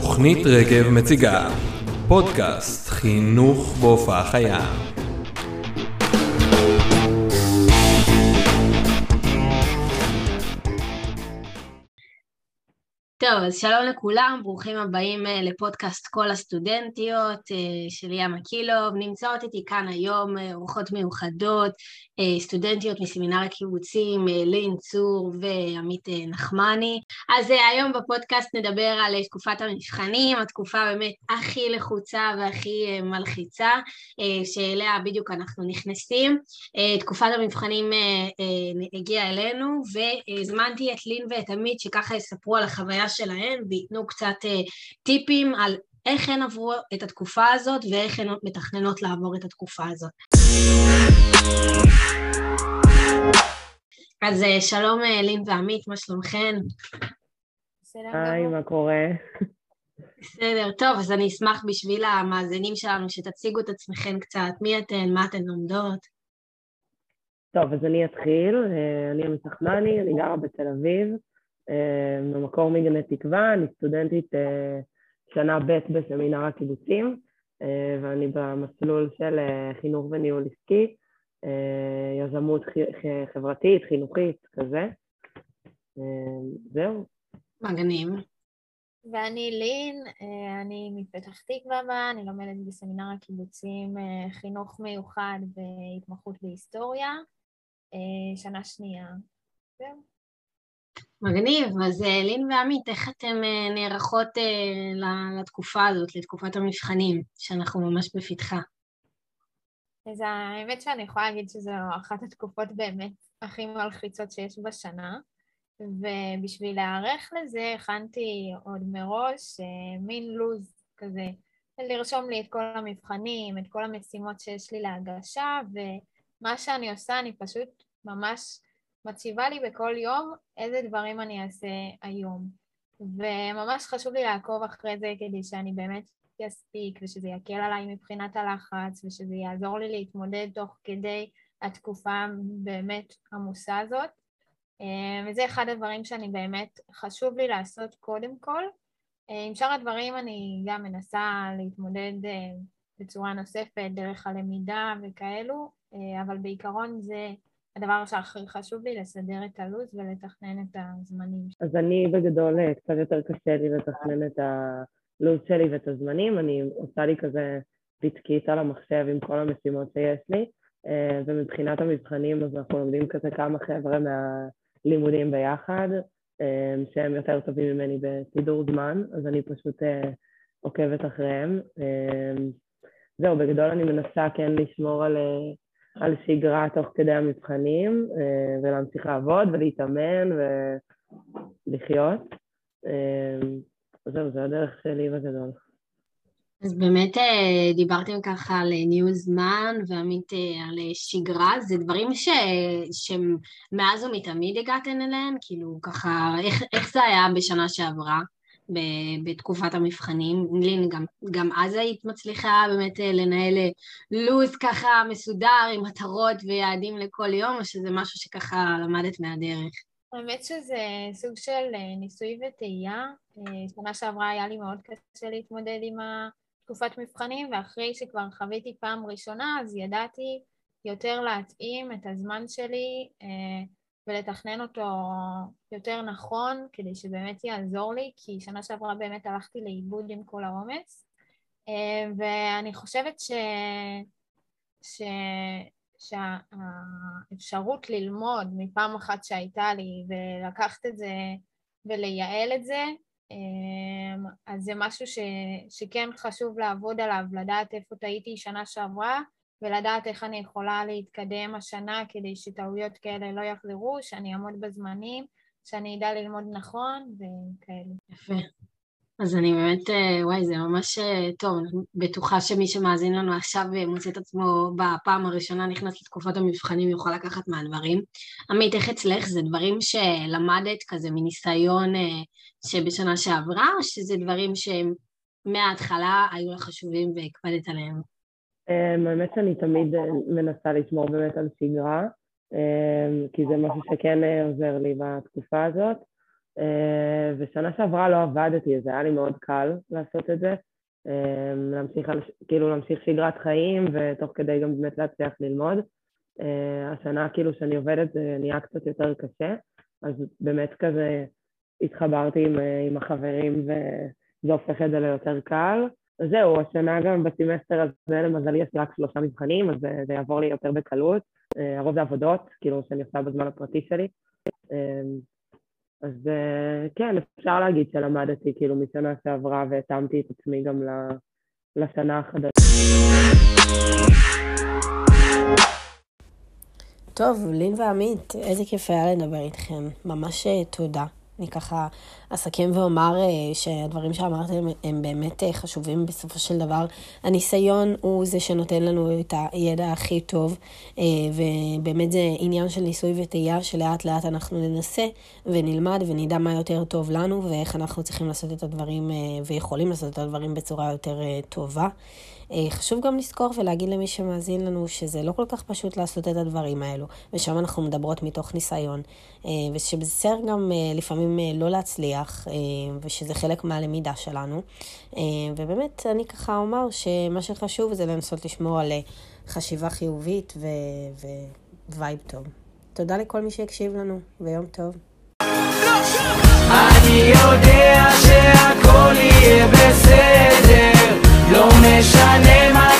תוכנית רגב מציגה פודקאסט חינוך בהופעה חיה. טוב, אז שלום לכולם, ברוכים הבאים אה, לפודקאסט כל הסטודנטיות אה, של ים הקילוב. נמצאות איתי כאן היום אה, אורחות מיוחדות, סטודנטיות מסמינר הקיבוצים, לין צור ועמית נחמני. אז היום בפודקאסט נדבר על תקופת המבחנים, התקופה באמת הכי לחוצה והכי מלחיצה, שאליה בדיוק אנחנו נכנסים. תקופת המבחנים הגיעה אלינו, והזמנתי את לין ואת עמית שככה יספרו על החוויה שלהן וייתנו קצת אה, טיפים על איך הן עברו את התקופה הזאת ואיך הן מתכננות לעבור את התקופה הזאת. אז אה, שלום אה, לין ועמית, מה שלומכן? היי, מה קורה? בסדר, טוב, אז אני אשמח בשביל המאזינים שלנו שתציגו את עצמכם קצת, מי אתן, מה אתן לומדות? טוב, אז אני אתחיל, אני עמית נחמני, אני גרה בתל אביב, במקור מגני תקווה, אני סטודנטית אה, שנה ב' בסמינר הקיבוצים, אה, ואני במסלול של חינוך וניהול עסקי, יזמות חברתית, חינוכית, כזה. זהו. מגניב. ואני לין, אני מפתח תקווה אני לומדת בסמינר הקיבוצים חינוך מיוחד והתמחות בהיסטוריה, שנה שנייה. זהו. מגניב, אז אה, לין ועמית, איך אתן אה, נערכות אה, לתקופה הזאת, לתקופת המבחנים, שאנחנו ממש בפתחה? אז האמת שאני יכולה להגיד שזו אחת התקופות באמת הכי מלחיצות שיש בשנה, ובשביל להיערך לזה הכנתי עוד מראש מין לו"ז כזה, לרשום לי את כל המבחנים, את כל המשימות שיש לי להגשה, ומה שאני עושה, אני פשוט ממש מציבה לי בכל יום איזה דברים אני אעשה היום. וממש חשוב לי לעקוב אחרי זה כדי שאני באמת אספיק ושזה יקל עליי מבחינת הלחץ ושזה יעזור לי להתמודד תוך כדי התקופה באמת עמוסה הזאת. אה, וזה אחד הדברים שאני באמת חשוב לי לעשות קודם כל. אה, עם שאר הדברים אני גם מנסה להתמודד אה, בצורה נוספת דרך הלמידה וכאלו, אבל בעיקרון זה הדבר שהכי חשוב לי לסדר את הלו"ז ולתכנן את הזמנים. אז אני בגדול אה, קצת יותר קשה לי לתכנן את הלו"ז שלי ואת הזמנים, אני עושה לי כזה פתקית על המחשב עם כל המשימות שיש לי, אה, ומבחינת המבחנים אז אנחנו לומדים כזה כמה חבר'ה מהלימודים ביחד, אה, שהם יותר טובים ממני בסידור זמן, אז אני פשוט עוקבת אחריהם. זהו, בגדול אני מנסה כן לשמור על על שגרה תוך כדי המבחנים, אה, ולהמשיך לעבוד ולהתאמן ולחיות. אה, זהו, זה הדרך שלי בגדול. אז באמת אה, דיברתם ככה על ניהול זמן ועמית על שגרה, זה דברים ש... שמאז ומתמיד הגעתן אליהם? כאילו ככה, איך, איך זה היה בשנה שעברה? בתקופת המבחנים. לין, גם, גם אז היית מצליחה באמת אה, לנהל אה, לו"ז ככה מסודר עם מטרות ויעדים לכל יום, או שזה משהו שככה למדת מהדרך? האמת שזה סוג של אה, ניסוי וטעייה. שנה שעברה היה לי מאוד קשה להתמודד עם תקופת מבחנים, ואחרי שכבר חוויתי פעם ראשונה, אז ידעתי יותר להתאים את הזמן שלי ולתכנן אותו יותר נכון כדי שבאמת יעזור לי, כי שנה שעברה באמת הלכתי לאיבוד עם כל העומס. אה, ואני חושבת ש... ש... שהאפשרות ללמוד מפעם אחת שהייתה לי ולקחת את זה ולייעל את זה, אה, אז זה משהו ש... שכן חשוב לעבוד עליו, לדעת איפה טעיתי שנה שעברה ולדעת איך אני יכולה להתקדם השנה כדי שטעויות כאלה לא יחזרו, שאני אעמוד בזמנים, שאני אדע ללמוד נכון וכאלה. יפה. אז אני באמת, אה, וואי, זה ממש אה, טוב, בטוחה שמי שמאזין לנו עכשיו מוצא את עצמו בפעם הראשונה נכנס לתקופות המבחנים יוכל לקחת מהדברים. עמית, איך אצלך? זה דברים שלמדת כזה מניסיון אה, שבשנה שעברה, או שזה דברים שמההתחלה היו לך חשובים והקפדת עליהם? אמ, האמת שאני תמיד אה, מנסה לשמור באמת על שגרה, אמ, כי זה משהו שכן אה, עוזר לי בתקופה הזאת. ושנה שעברה לא עבדתי, אז היה לי מאוד קל לעשות את זה. להמשיך, כאילו להמשיך שגרת חיים ותוך כדי גם באמת להצליח ללמוד. השנה כאילו שאני עובדת זה נהיה קצת יותר קשה, אז באמת כזה התחברתי עם, עם החברים וזה הופך את זה ליותר קל. זהו, השנה גם בסמסטר הזה למזלי יש רק שלושה מבחנים, אז זה, יעבור לי יותר בקלות. אה, הרוב זה עבודות, כאילו, שאני עושה בזמן הפרטי שלי. אה, אז אה, כן, אפשר להגיד שלמדתי כאילו משנה שעברה והתאמתי את עצמי גם לשנה החדשה. טוב, לין ועמית, איזה כיף היה לדבר איתכם. ממש תודה. אני ככה אסכם ואומר אה, שהדברים שאמרתם הם באמת אה, חשובים בסופו של דבר. הניסיון הוא זה שנותן לנו את הידע הכי טוב, אה, ובאמת זה עניין של ניסוי וטעייה שלאט לאט אנחנו ננסה ונלמד ונדע מה יותר טוב לנו ואיך אנחנו צריכים לעשות את הדברים ויכולים לעשות את הדברים בצורה יותר טובה. אה, חשוב גם לזכור ולהגיד למי שמאזין לנו שזה לא כל כך פשוט לעשות את הדברים האלו, ושם אנחנו מדברות מתוך ניסיון, אה, ושבסדר גם אה, לפעמים לא להצליח, ושזה חלק מהלמידה שלנו. ובאמת, אני ככה אומר שמה שחשוב זה לנסות לשמור על חשיבה חיובית ו vibe טוב. תודה לכל מי שהקשיב לנו, ויום טוב. אני יודע שהכל יהיה בסדר לא משנה